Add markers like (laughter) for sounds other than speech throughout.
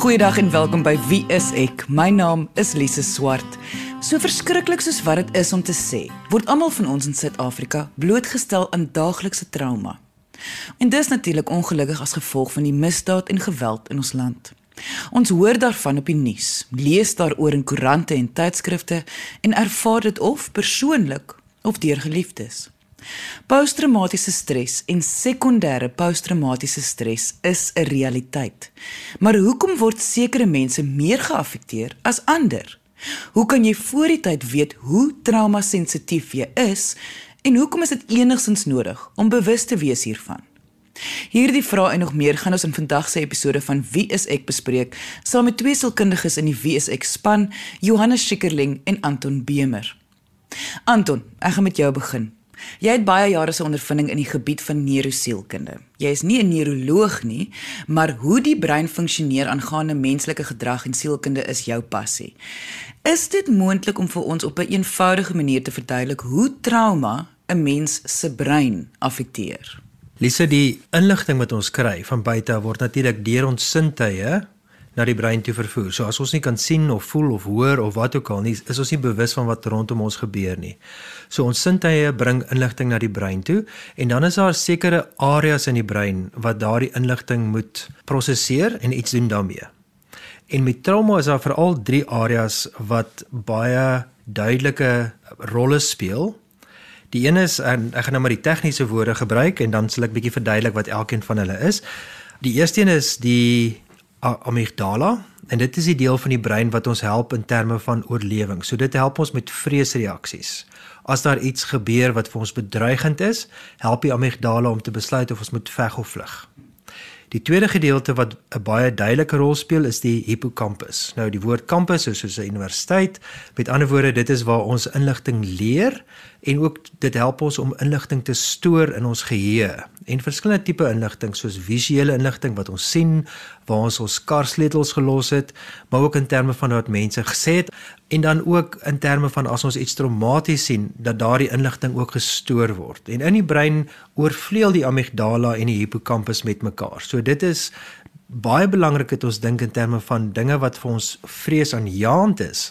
Goeiedag en welkom by Wie is ek? My naam is Lise Swart. So verskriklik soos wat dit is om te sê, word almal van ons in Suid-Afrika blootgestel aan daaglikse trauma. En dis natuurlik ongelukkig as gevolg van die misdaad en geweld in ons land. Ons hoor daarvan op die nuus, lees daaroor in koerante en tydskrifte en ervaar dit of persoonlik of deur geliefdes. Posttraumatiese stres en sekondêre posttraumatiese stres is 'n realiteit. Maar hoekom word sekere mense meer geaffekteer as ander? Hoe kan jy voor die tyd weet hoe trauma-sensitief jy is en hoekom is dit enigstens nodig om bewus te wees hiervan? Hierdie vrae en nog meer gaan ons in vandag se episode van Wie is ek bespreek saam met twee sielkundiges in die Wie is ek span, Johannes Schikkerling en Anton Bemer. Anton, ek gaan met jou begin. Jy het baie jare se ondervinding in die gebied van neurosielkunde. Jy is nie 'n neuroloog nie, maar hoe die brein funksioneer aangaande menslike gedrag en sielkunde is jou passie. Is dit moontlik om vir ons op 'n eenvoudige manier te verduidelik hoe trauma 'n mens se brein affekteer? Lise, die inligting wat ons kry van buite word natuurlik deur ons sintuie na die brein toe vervoer. So as ons nie kan sien of voel of hoor of wat ook al nie, is ons nie bewus van wat rondom ons gebeur nie. So ons sintuie bring inligting na die brein toe en dan is daar sekere areas in die brein wat daardie inligting moet prosesseer en iets doen daarmee. En met trauma is daar veral 3 areas wat baie duidelike rolle speel. Die een is en ek gaan nou maar die tegniese woorde gebruik en dan sal ek bietjie verduidelik wat elkeen van hulle is. Die eerste een is die amygdala en dit is die deel van die brein wat ons help in terme van oorlewing. So dit help ons met vreesreaksies. As daar iets gebeur wat vir ons bedreigend is, help die amygdala om te besluit of ons moet veg of vlug. Die tweede gedeelte wat 'n baie duidelike rol speel is die hippocampus. Nou die woord kampus is soos 'n universiteit. Met ander woorde, dit is waar ons inligting leer en ook dit help ons om inligting te stoor in ons geheue en verskillende tipe inligting soos visuele inligting wat ons sien waar ons ons karsleutels gelos het maar ook in terme van wat mense gesê het en dan ook in terme van as ons iets traumaties sien dat daardie inligting ook gestoor word. En in die brein oorvleuel die amygdala en die hippocampus met mekaar. So dit is baie belangrik dat ons dink in terme van dinge wat vir ons vreesaanjaend is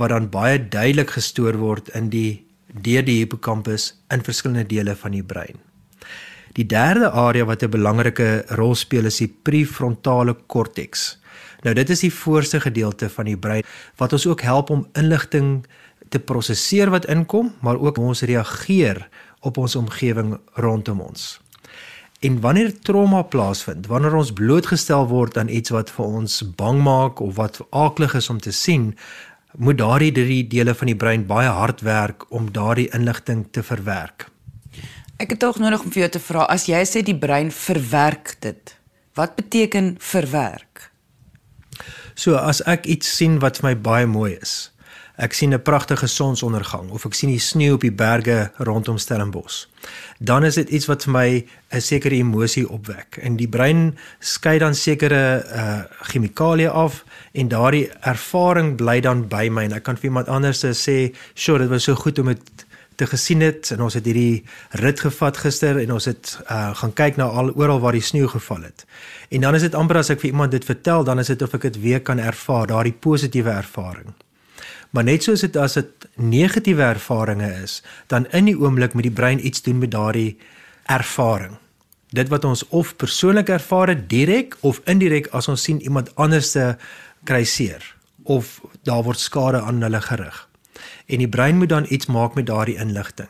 wat dan baie duidelik gestoor word in die deur die hippocampus in verskillende dele van die brein. Die derde area wat 'n belangrike rol speel is die prefrontale korteks. Nou dit is die voorste gedeelte van die brein wat ons ook help om inligting te prosesseer wat inkom, maar ook ons reageer op ons omgewing rondom ons. En wanneer trauma plaasvind, wanneer ons blootgestel word aan iets wat vir ons bang maak of wat aaklig is om te sien, moet daardie drie dele van die brein baie hard werk om daardie inligting te verwerk. Ek het tog nodig om vir jou te vra, as jy sê die brein verwerk dit, wat beteken verwerk? So as ek iets sien wat vir my baie mooi is, ek sien 'n pragtige sonsondergang of ek sien die sneeu op die berge rondom Stellenbosch. Dan is dit iets wat vir my 'n sekere emosie opwek en die brein skei dan sekere uh chemikalieë af en daardie ervaring bly dan by my en ek kan vir iemand anders sê, "Sjoe, dit was so goed om dit te gesien het en ons het hierdie rit gevat gister en ons het uh gaan kyk na al oral waar die sneeu geval het." En dan is dit amper as ek vir iemand dit vertel, dan is dit of ek dit weer kan ervaar, daardie positiewe ervaring. Maar net soos dit as dit negatiewe ervarings is, dan in die oomblik met die brein iets doen met daardie ervaring. Dit wat ons of persoonlik ervaar direk of indirek as ons sien iemand anderste kry seer of daar word skade aan hulle gerig. En die brein moet dan iets maak met daardie inligting.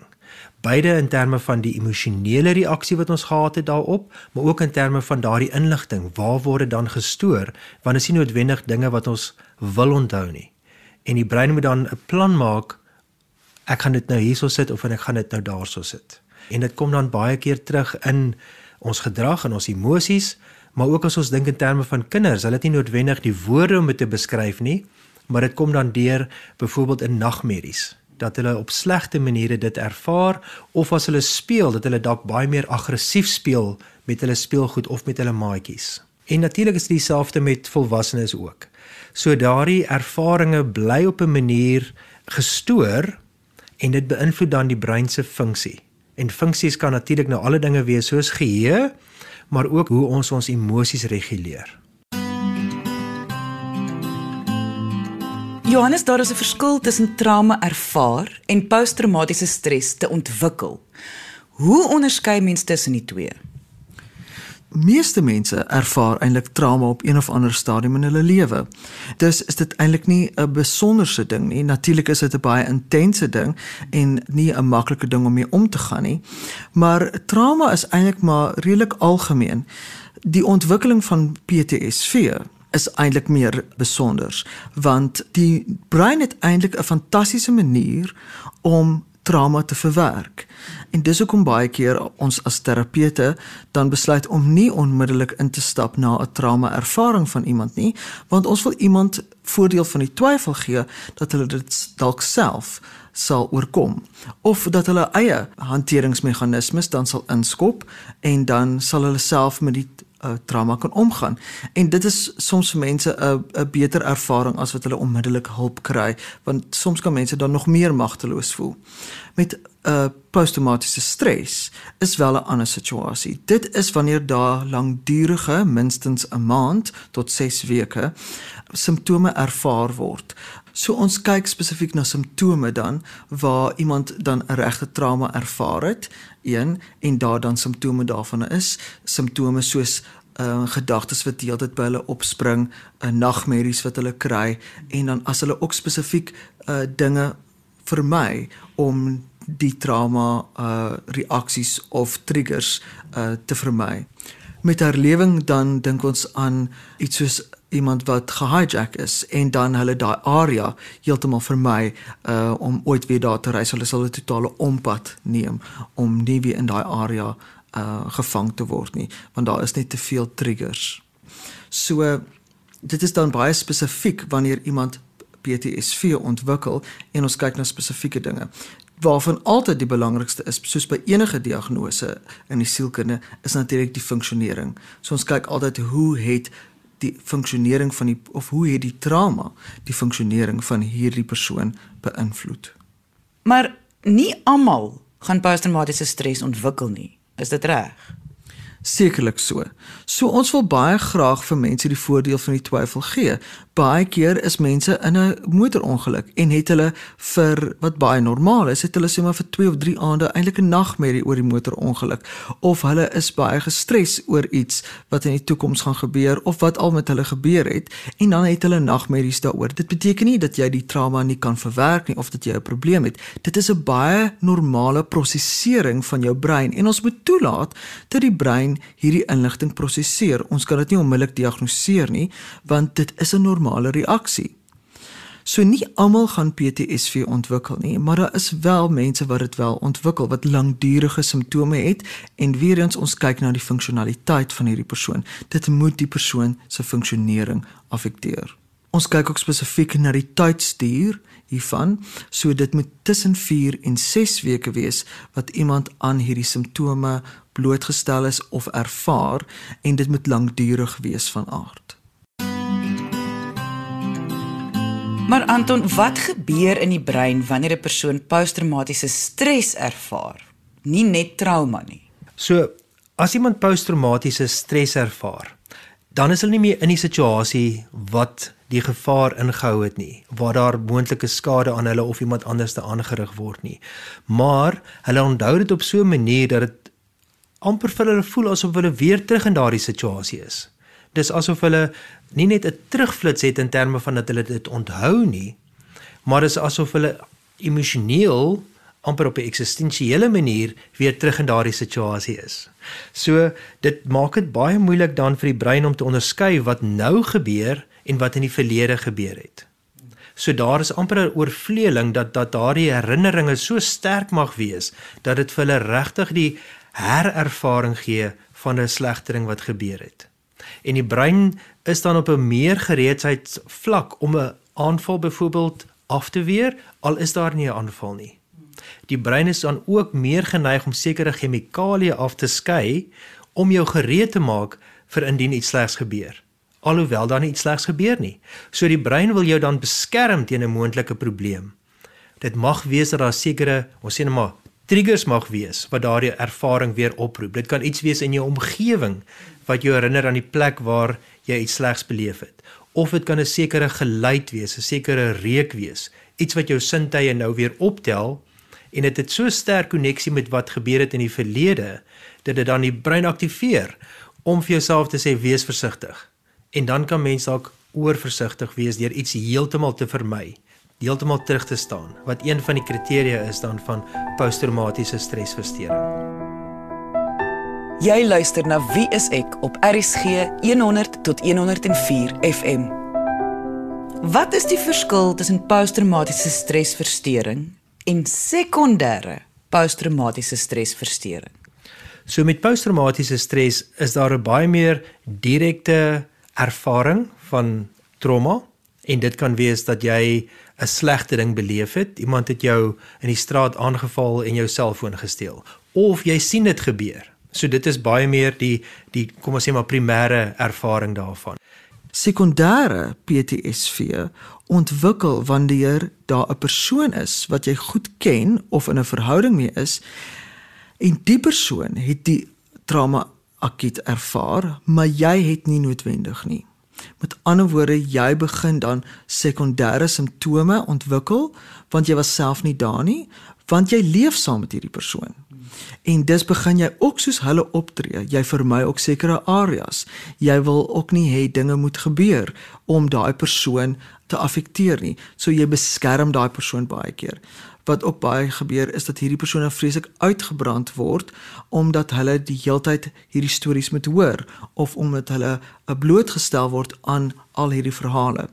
Beide in terme van die emosionele reaksie wat ons gehad het daarop, maar ook in terme van daardie inligting, waar word dit dan gestoor? Want dit is nie noodwendig dinge wat ons wil onthou nie en die brein moet dan 'n plan maak ek gaan dit nou hierso sit of ek gaan dit nou daarso sit. En dit kom dan baie keer terug in ons gedrag en ons emosies, maar ook as ons dink in terme van kinders, hulle het nie noodwendig die woorde om dit te beskryf nie, maar dit kom dan deur byvoorbeeld in nagmerries dat hulle op slegte maniere dit ervaar of as hulle speel dat hulle dalk baie meer aggressief speel met hulle speelgoed of met hulle maatjies. En natuurlik is dit dieselfde met volwassenes ook. So daardie ervarings bly op 'n manier gestoor en dit beïnvloed dan die brein se funksie. En funksies kan natuurlik nou alle dinge wees soos geheue, maar ook hoe ons ons emosies reguleer. Johannes, daar is 'n verskil tussen trauma ervaar en posttraumatiese stres te ontwikkel. Hoe onderskei mens tussen die twee? Meeste mense ervaar eintlik trauma op een of ander stadium in hulle lewe. Dus is dit eintlik nie 'n besonderse ding nie. Natuurlik is dit 'n baie intense ding en nie 'n maklike ding om mee om te gaan nie. Maar trauma is eintlik maar redelik algemeen. Die ontwikkeling van PTSD is eintlik meer besonder want die brein het eintlik 'n fantastiese manier om trauma te verwerk. En dis hoekom baie keer ons as terapeute dan besluit om nie onmiddellik in te stap na 'n trauma ervaring van iemand nie, want ons wil iemand voordeel van die twyfel gee dat hulle dit dalk self sal oorkom of dat hulle eie hanteringsmeganismes dan sal inskop en dan sal hulle self met die uh, trauma kan omgaan. En dit is soms vir mense 'n 'n beter ervaring as wat hulle onmiddellik hulp kry, want soms kan mense dan nog meer magteloos voel. Met uh, posttraumatiese stres is wel 'n ander situasie. Dit is wanneer daar langdurige, minstens 'n maand tot 6 weke simptome ervaar word. So ons kyk spesifiek na simptome dan waar iemand dan 'n regte trauma ervaar het, een en daar dan simptome daarvan is, simptome soos uh gedagtes wat heeltyd by hulle opspring, 'n uh, nagmerries wat hulle kry en dan as hulle ook spesifiek uh dinge vermy om die trauma uh reaksies of triggers uh te vermy. Met herlewing dan dink ons aan iets soos iemand wat gehijack is en dan hulle daai area heeltemal vermy uh om ooit weer daar te reis. Hulle sal 'n totale ompad neem om nie weer in daai area uh gevang te word nie, want daar is net te veel triggers. So dit is dan baie spesifiek wanneer iemand PTSD ontwikkel en ons kyk na spesifieke dinge waarvan altyd die belangrikste is soos by enige diagnose in die sielkunde is natuurlik die funksionering. So ons kyk altyd hoe het die funksionering van die of hoe het die trauma die funksionering van hierdie persoon beïnvloed. Maar nie almal gaan posttraumatiese stres ontwikkel nie. Is dit reg? Sekerlik so. So ons wil baie graag vir mense die voordeel van die twyfel gee. Baie keer is mense in 'n motorongeluk en het hulle vir wat baie normaal is, het hulle sê maar vir 2 of 3 aande eintlik 'n nagmerrie oor die motorongeluk of hulle is baie gestres oor iets wat in die toekoms gaan gebeur of wat al met hulle gebeur het en dan het hulle nagmerries daaroor. Dit beteken nie dat jy die trauma nie kan verwerk nie of dat jy 'n probleem het. Dit is 'n baie normale prosesering van jou brein en ons moet toelaat dat die brein hierdie inligting prosesseer. Ons kan dit nie onmiddellik diagnoseer nie, want dit is 'n normale reaksie. So nie almal gaan PTSD ontwikkel nie, maar daar is wel mense wat dit wel ontwikkel wat langdurige simptome het en weer eens ons kyk na die funksionaliteit van hierdie persoon. Dit moet die persoon se funksionering affekteer. Ons kyk ook spesifiek na die tydstuur hiervan. So dit moet tussen 4 en 6 weke wees wat iemand aan hierdie simptome blootgestel is of ervaar en dit moet lankdurig wees van aard. Maar Anton, wat gebeur in die brein wanneer 'n persoon posttraumatiese stres ervaar? Nie net trauma nie. So, as iemand posttraumatiese stres ervaar, dan is hulle nie meer in die situasie wat die gevaar ingehou het nie, waar daar moontlike skade aan hulle of iemand anders te aangerig word nie. Maar hulle onthou dit op so 'n manier dat dit amper vir hulle voel asof hulle weer terug in daardie situasie is. Dis asof hulle nie net 'n terugflits het in terme van dat hulle dit onthou nie, maar dis asof hulle emosioneel amper op 'n eksistensiële manier weer terug in daardie situasie is. So dit maak dit baie moeilik dan vir die brein om te onderskei wat nou gebeur en wat in die verlede gebeur het. So daar is amper 'n oorvleeling dat dat daardie herinneringe so sterk mag wees dat dit vir hulle regtig die herervaring gee van 'n slegtering wat gebeur het. En die brein is dan op 'n meer gereedheidsvlak om 'n aanval byvoorbeeld af te weer al is daar nie 'n aanval nie. Die brein is dan ook meer geneig om sekere chemikalieë af te skei om jou gereed te maak vir indien iets slegs gebeur. Alhoewel daar nie iets slegs gebeur nie. So die brein wil jou dan beskerm teen 'n moontlike probleem. Dit mag wees dat daar sekere, ons sê net maar triggers mag wees wat daardie ervaring weer oproep. Dit kan iets wees in jou omgewing wat jou herinner aan die plek waar jy iets slegs beleef het of dit kan 'n sekere geluid wees, 'n sekere reuk wees, iets wat jou sintuie nou weer optel en dit het so sterk koneksie met wat gebeur het in die verlede dat dit dan die brein aktiveer om vir jouself te sê wees versigtig. En dan kan mens dalk oorversigtig wees deur iets heeltemal te vermy, heeltemal terug te staan, wat een van die kriteria is dan van posttraumatiese stresversteuring. Jy luister na Wie is ek op RSG 100 tot 104 FM. Wat is die verskil tussen posttraumatiese stresversteuring en sekondêre posttraumatiese stresversteuring? So met posttraumatiese stres is daar 'n baie meer direkte ervaring van trauma en dit kan wees dat jy 'n slegte ding beleef het. Iemand het jou in die straat aangeval en jou selfoon gesteel of jy sien dit gebeur. So dit is baie meer die die kom ons sê maar primêre ervaring daarvan. Sekondêre PTSD ontwikkel wanneer daar 'n persoon is wat jy goed ken of in 'n verhouding mee is en die persoon het die trauma akut ervaar, maar jy het nie noodwendig nie. Met ander woorde, jy begin dan sekondêre simptome ontwikkel want jy was self nie daar nie, want jy leef saam met hierdie persoon. En dis begin jy ook soos hulle optree. Jy vermy ook sekere areas. Jy wil ook nie hê dinge moet gebeur om daai persoon te affekteer nie. So jy beskerm daai persoon baie keer wat ook baie gebeur is dat hierdie persone vreeslik uitgebrand word omdat hulle die heeltyd hierdie stories moet hoor of omdat hulle blootgestel word aan al hierdie verhale.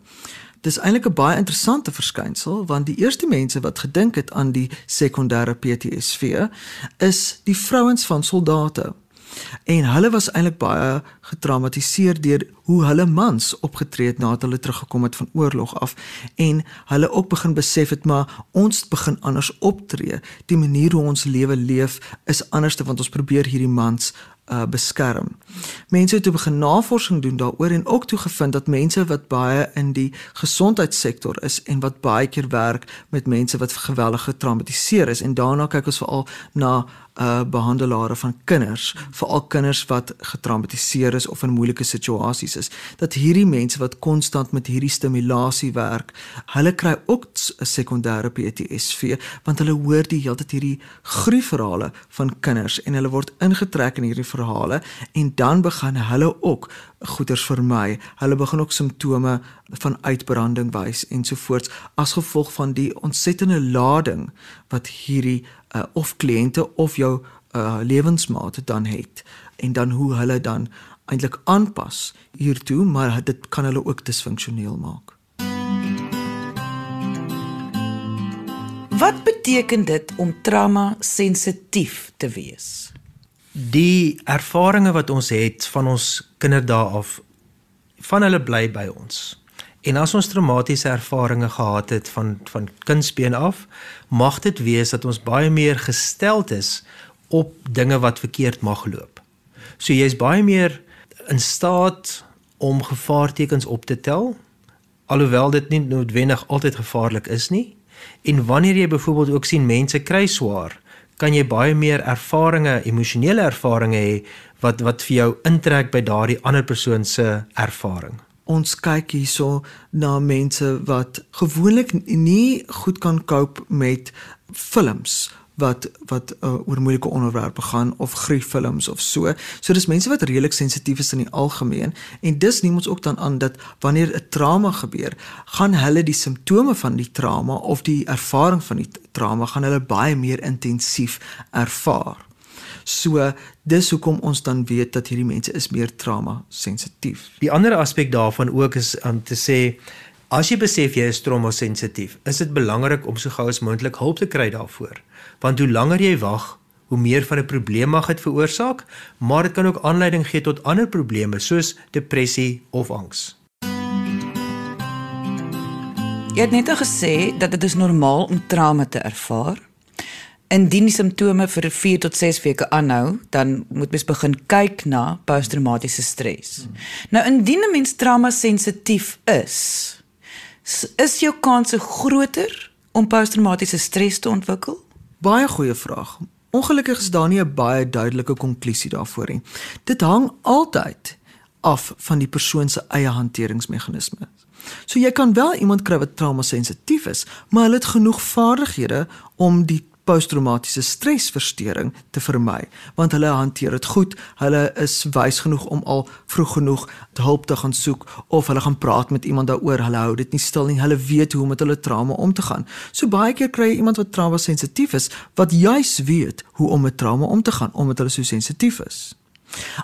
Dis eintlik 'n baie interessante verskynsel want die eerste mense wat gedink het aan die sekondêre PTSD is die vrouens van soldate. En hulle was eintlik baie getraumatiseer deur hoe hulle mans opgetree het nadat hulle teruggekom het van oorlog af en hulle ook begin besef het maar ons begin anders optree. Die manier hoe ons lewe leef is anders te want ons probeer hierdie mans uh, beskerm. Mense het toe begin navorsing doen daaroor en ook toe gevind dat mense wat baie in die gesondheidssektor is en wat baie keer werk met mense wat geweldig getraumatiseer is en daarna kyk ons veral na uh behandelare van kinders, veral kinders wat getraumatiseer is of in moeilike situasies is, dat hierdie mense wat konstant met hierdie stimulasie werk, hulle kry ook 'n sekondêre PTSD want hulle hoor die hele tyd hierdie gruwelverhale van kinders en hulle word ingetrek in hierdie verhale en dan begin hulle ook goeders vermy. Hulle begin ook simptome van uitbranding wys ensovoorts as gevolg van die ontsettende lading wat hierdie uh, of kliënte of jou uh, lewensmaat dan het en dan hoe hulle dan eintlik aanpas hiertoe, maar dit kan hulle ook disfunksioneel maak. Wat beteken dit om trauma sensitief te wees? Die ervarings wat ons het van ons kinderdae af van hulle bly by ons. En as ons traumatiese ervarings gehad het van van kindsbeen af, mag dit wees dat ons baie meer gesteld is op dinge wat verkeerd mag loop. So jy's baie meer in staat om gevaartekens op te tel alhoewel dit nie noodwendig altyd gevaarlik is nie. En wanneer jy byvoorbeeld ook sien mense kry swaar, kan jy baie meer ervarings, emosionele ervarings hê wat wat vir jou intrek by daardie ander persoon se ervaring. Ons kyk hierso na mense wat gewoonlik nie goed kan cope met films wat wat uh, oor moeilike onderwerpe gaan of grieffilms of so. So dis mense wat redelik sensitief is in die algemeen en dis neem ons ook dan aan dat wanneer 'n trauma gebeur, gaan hulle die simptome van die trauma of die ervaring van die trauma gaan hulle baie meer intensief ervaar. So dis hoekom ons dan weet dat hierdie mense is meer trauma sensitief. Die ander aspek daarvan ook is om te sê as jy besef jy is trauma sensitief, is dit belangrik om so gou as moontlik hulp te kry daarvoor. Want hoe langer jy wag, hoe meer van 'n probleem mag dit veroorsaak, maar dit kan ook aanleiding gee tot ander probleme soos depressie of angs. Jy het net gesê dat dit is normaal om trauma te ervaar. Indien die simptome vir 4 tot 6 weke aanhou, dan moet mens begin kyk na posttraumatiese stres. Hmm. Nou indien 'n mens trauma sensitief is, is jou kanse groter om posttraumatiese stres te ontwikkel? Baie goeie vraag. Ongelukkig is daar nie 'n baie duidelike konklusie daarvoor nie. Dit hang altyd af van die persoon se eie hanteringsmeganismes. So jy kan wel iemand kry wat trauma sensitief is, maar hulle het genoeg vaardighede om die posttraumatiese stresversteuring te vermy want hulle hanteer dit goed. Hulle is wys genoeg om al vroeg genoeg hulp te gaan soek of hulle gaan praat met iemand daaroor. Hulle hou dit nie stil nie. Hulle weet hoe om met hulle trauma om te gaan. So baie keer kry jy iemand wat trauma sensitief is wat juis weet hoe om met trauma om te gaan omdat hulle so sensitief is.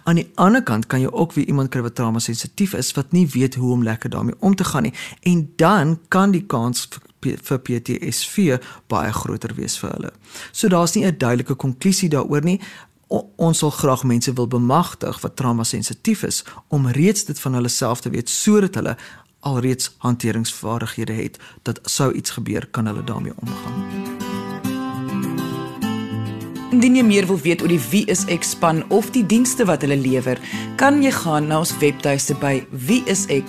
Aan die ander kant kan jy ook weer iemand kry wat trauma sensitief is wat nie weet hoe om lekker daarmee om te gaan nie. En dan kan die kans vir PTSD baie groter wees vir hulle. So daar's nie 'n duidelike konklusie daaroor nie. O, ons sal graag mense wil bemagtig wat trauma sensitief is om reeds dit van hulle self te weet sodat hulle alreeds hanteringsvaardighede het dat sou iets gebeur kan hulle daarmee omgaan. Indien jy meer wil weet oor die Wie is ek span of die dienste wat hulle lewer, kan jy gaan na ons webtuiste by wieisek.co.za.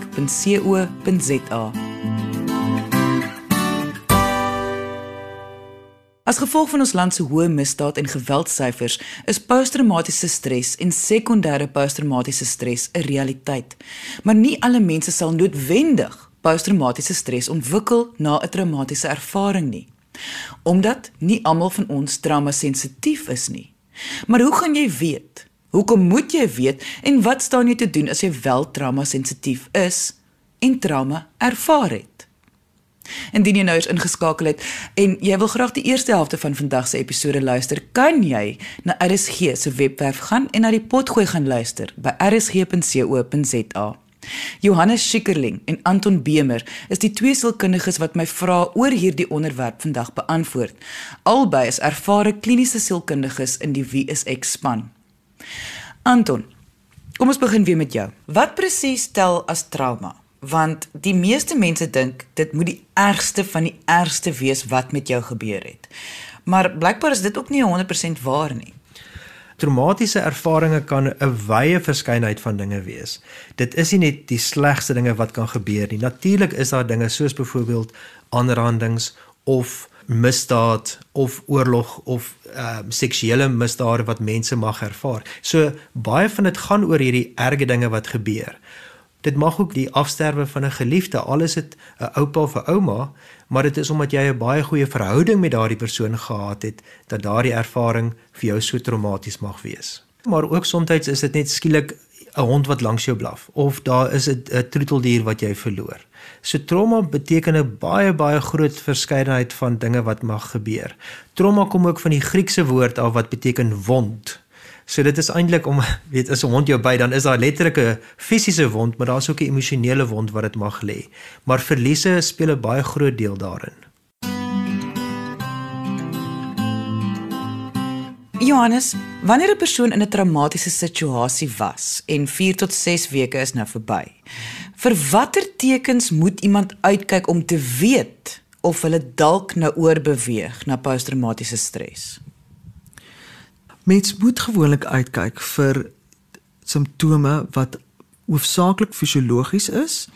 As gevolg van ons land se hoë misdaad en geweldsyfers, is posttraumatiese stres en sekondêre posttraumatiese stres 'n realiteit. Maar nie alle mense sal noodwendig posttraumatiese stres ontwikkel na 'n traumatiese ervaring nie. Omdat nie almal van ons trauma sensitief is nie. Maar hoe gaan jy weet? Hoekom moet jy weet en wat staan jy te doen as jy wel trauma sensitief is en trauma ervaar het? Indien jy nou eens ingeskakel het en jy wil graag die eerste helfte van vandag se episode luister, kan jy na RSG se webwerf gaan en na die potgooi gaan luister by rsg.co.za. Johannes Schikkerling en Anton Bemer is die twee sielkundiges wat my vra oor hierdie onderwerp vandag beantwoord. Albei is ervare kliniese sielkundiges in die Wie is ek span. Anton, kom ons begin weer met jou. Wat presies tel as trauma? Want die meeste mense dink dit moet die ergste van die ergste wees wat met jou gebeur het. Maar blykbaar is dit ook nie 100% waar nie. Traumatiese ervarings kan 'n wye verskeidenheid van dinge wees. Dit is nie net die slegste dinge wat kan gebeur nie. Natuurlik is daar dinge soos byvoorbeeld aanrandings of misdaad of oorlog of ehm uh, seksuele misdade wat mense mag ervaar. So baie van dit gaan oor hierdie erge dinge wat gebeur. Dit mag ook die afsterwe van 'n geliefde, alles het 'n oupa of 'n ouma, maar dit is omdat jy 'n baie goeie verhouding met daardie persoon gehad het dat daardie ervaring vir jou so traumaties mag wees. Maar ook soms is dit net skielik 'n hond wat langs jou blaf of daar is 'n troeteldier wat jy verloor. So trauma beteken 'n baie baie groot verskeidenheid van dinge wat mag gebeur. Trauma kom ook van die Griekse woord af wat beteken wond. So dit is eintlik om (laughs) weet as 'n hond jou byt dan is daar letterlik 'n fisiese wond, maar daar's ook 'n emosionele wond wat dit mag lê. Maar verliese speel 'n baie groot deel daarin. Johannes, wanneer 'n persoon in 'n traumatiese situasie was en 4 tot 6 weke is nou verby. Vir watter tekens moet iemand uitkyk om te weet of hulle dalk nou oorbeweeg na posttraumatiese stres? Mens moet gewoonlik uitkyk vir simptome wat hoofsaaklik fisiologies is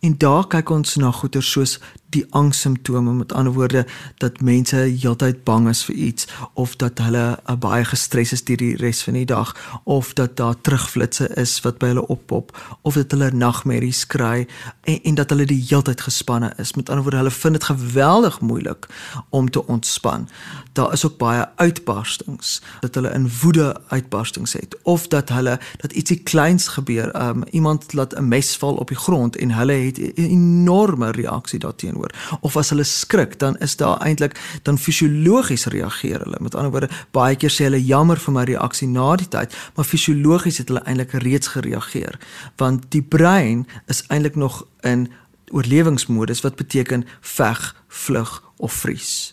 en daar kyk ons na goeie soos die angssimptome met ander woorde dat mense heeltyd bang is vir iets of dat hulle uh, baie gestres is deur die res van die dag of dat daar terugflitsse is wat by hulle oppop of dat hulle nagmerries kry en, en dat hulle die heeltyd gespanne is. Met ander woorde hulle vind dit geweldig moeilik om te ontspan. Daar is ook baie uitbarstings dat hulle in woede uitbarstings het of dat hulle dat ietsie kleins gebeur. Um, iemand laat 'n mes val op die grond en hulle het 'n enorme reaksie daarteenoor daaroor of as hulle skrik? Dan is daar eintlik dan fisiologies reageer hulle. Met ander woorde baie keer sê hulle jammer vir my reaksie na die tyd maar fisiologies het hulle eintlik reeds gereageer. Want die brein is eintlik nog in oorlewingsmodus wat beteken veg vlug of vries.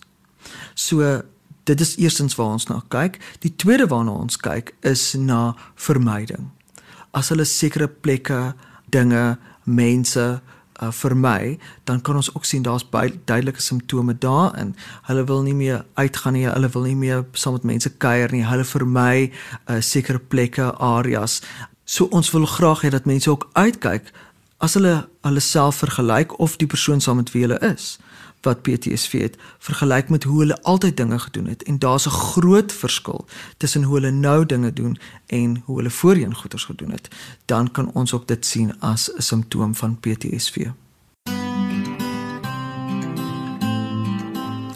So dit is eerstens waar ons na kyk. Die tweede waarna ons kyk is na vermyding. As hulle sekere plekke dinge mense uh, vermy, dan kan ons ook sien daar's duidelike simptome daarin. Hulle wil nie meer uitgaan nie, hulle wil nie meer saam met mense kuier nie. Hulle vermy uh, sekere plekke, areas. So ons wil graag hê dat mense ook uitkyk as hulle hulle self vergelyk of die persoon saam met wie hulle is. Wat PTSD het vergelyk met hoe hulle altyd dinge gedoen het en daar's 'n groot verskil tussen hoe hulle nou dinge doen en hoe hulle voorheen goeders gedoen het dan kan ons ook dit sien as 'n simptoom van PTSD.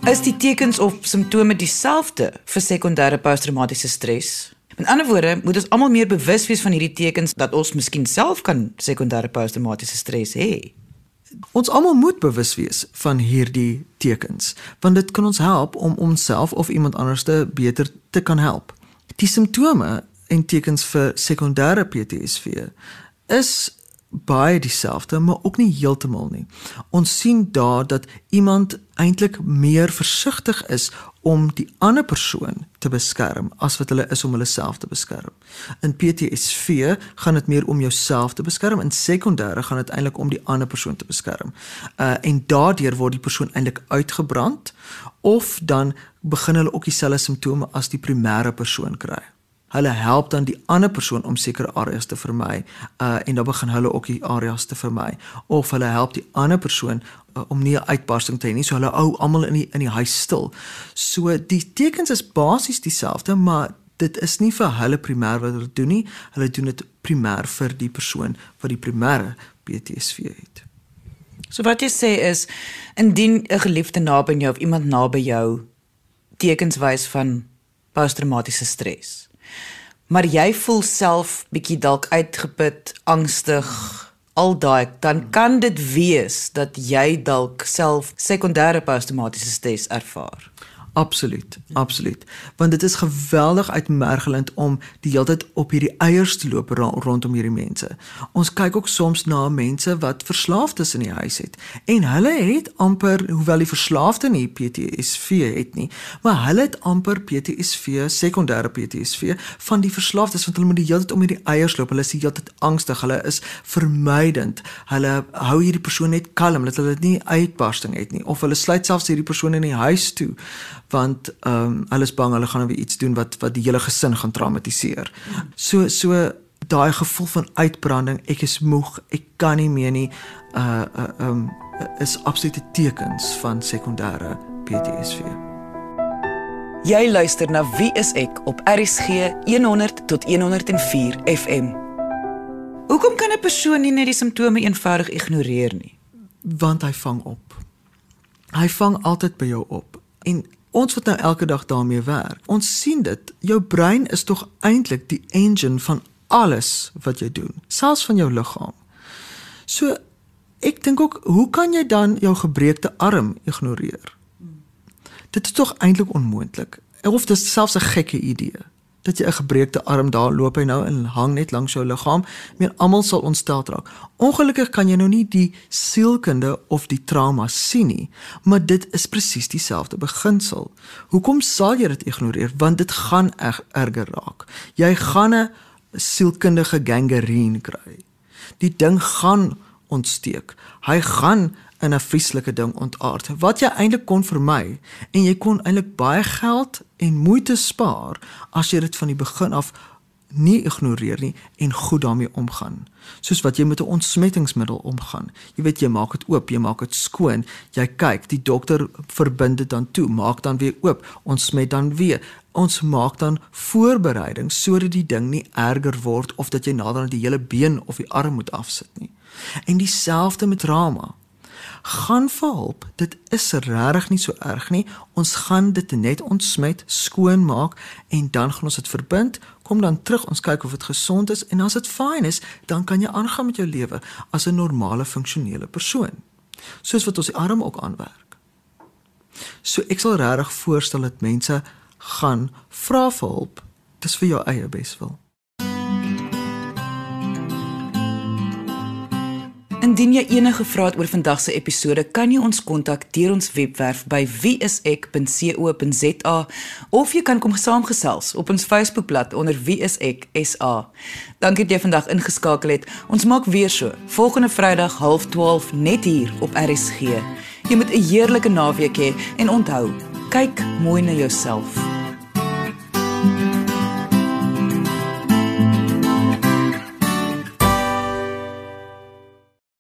Is die tekens of simptome dieselfde vir sekondêre posttraumatiese stres? In ander woorde, moet ons almal meer bewus wees van hierdie tekens dat ons miskien self kan sekondêre posttraumatiese stres hê. Ons almal moet bewus wees van hierdie tekens, want dit kan ons help om onsself of iemand anders te beter te kan help. Die simptome en tekens vir sekondêre PTSD is baie dieselfde, maar ook nie heeltemal nie. Ons sien daar dat iemand eintlik meer versigtig is om die ander persoon te beskerm as wat hulle is om hulle self te beskerm. In PTSD gaan dit meer om jouself te beskerm en sekondêre gaan dit eintlik om die ander persoon te beskerm. Uh en daardeur word die persoon eintlik uitgebrand of dan begin hulle ook dieselfde simptome as die primêre persoon kry hulle help dan die ander persoon om sekere areas te vermy uh en dan begin hulle ook die areas te vermy of hulle help die ander persoon uh, om nie 'n uitbarsting te hê nie so hulle hou almal in die in die huis stil. So die tekens is basies dieselfde maar dit is nie vir hulle primêr wat hulle doen nie. Hulle doen dit primêr vir die persoon wat die primêre PTSD het. So wat jy sê is indien 'n geliefde naby jou of iemand naby jou tekens wys van posttraumatiese stres maar jy voel self bietjie dalk uitgeput, angstig, al daai, dan kan dit wees dat jy dalk self sekondêre posttraumatiese stres ervaar. Absoluut, absoluut. Want dit is geweldig uitmergelend om die hele tyd op hierdie eiers te loop rondom hierdie mense. Ons kyk ook soms na mense wat verslaafdes in die huis het en hulle het amper hoewel die verslaafde nie PTSD het nie, maar hulle het amper PTSD, sekondêre PTSD van die verslaafdes want hulle moet die hele tyd om hierdie eiers loop. Hulle is die hele tyd angstig, hulle is vermydend. Hulle hou hierdie persoon net kalm dat hulle nie uitbarsting het nie of hulle sluit selfs hierdie persoon in die huis toe want ehm um, hulle is bang hulle gaan nou weer iets doen wat wat die hele gesin gaan traumatiseer. So so daai gevoel van uitbranding, ek is moeg, ek kan nie meer nie. Uh ehm uh, um, is absolute tekens van sekondêre PTSD. Jy luister na Wie is ek op RSG 100 tot 104 FM. Hoekom kan 'n persoon nie net die simptome eenvoudig ignoreer nie? Want hy vang op. Hy vang altyd by jou op. En ons wat nou elke dag daarmee werk, ons sien dit. Jou brein is tog eintlik die engine van alles wat jy doen, selfs van jou liggaam. So ek dink ook, hoe kan jy dan jou gebreekte arm ignoreer? Dit is tog eintlik onmoontlik. Of dit selfs 'n gekke idee dat jy 'n gebreekte arm daar loop hy nou en hang net langs jou liggaam. Meer almal sal ontstel raak. Ongelukkig kan jy nou nie die sielkunde of die trauma sien nie, maar dit is presies dieselfde beginsel. Hoekom sal jy dit ignoreer? Want dit gaan eg erger raak. Jy gaan 'n sielkundige gangrene kry. Die ding gaan ontsteek. Hy gaan in 'n vieslike ding ontaard wat jy eintlik kon vermy en jy kon eintlik baie geld en moeite spaar as jy dit van die begin af nie ignoreer nie en goed daarmee omgaan. Soos wat jy met 'n ontsmettingsmiddel omgaan. Jy weet jy maak dit oop, jy maak dit skoon, jy kyk, die dokter verbind dit dan toe, maak dan weer oop, ontsmet dan weer. Ons maak dan voorbereiding sodat die ding nie erger word of dat jy nader aan die hele been of die arm moet afsit nie. En dieselfde met trauma gaan vir hulp. Dit is regtig nie so erg nie. Ons gaan dit net ontsmet, skoon maak en dan gaan ons dit verbind. Kom dan terug, ons kyk of dit gesond is en as dit fyn is, dan kan jy aangaan met jou lewe as 'n normale funksionele persoon. Soos wat ons die arm ook aanwerk. So ek sal regtig voorstel dat mense gaan vra vir hulp. Dis vir jou eie beswil. Indien jy enige vrae het oor vandag se episode, kan jy ons kontak deur ons webwerf by wieisek.co.za of jy kan kom saamgesels op ons Facebookblad onder wieiseksa. Dankie dat jy vandag ingeskakel het. Ons maak weer so volgende Vrydag 12:30 net hier op RSG. Jy moet 'n heerlike naweek hê en onthou, kyk mooi na jouself.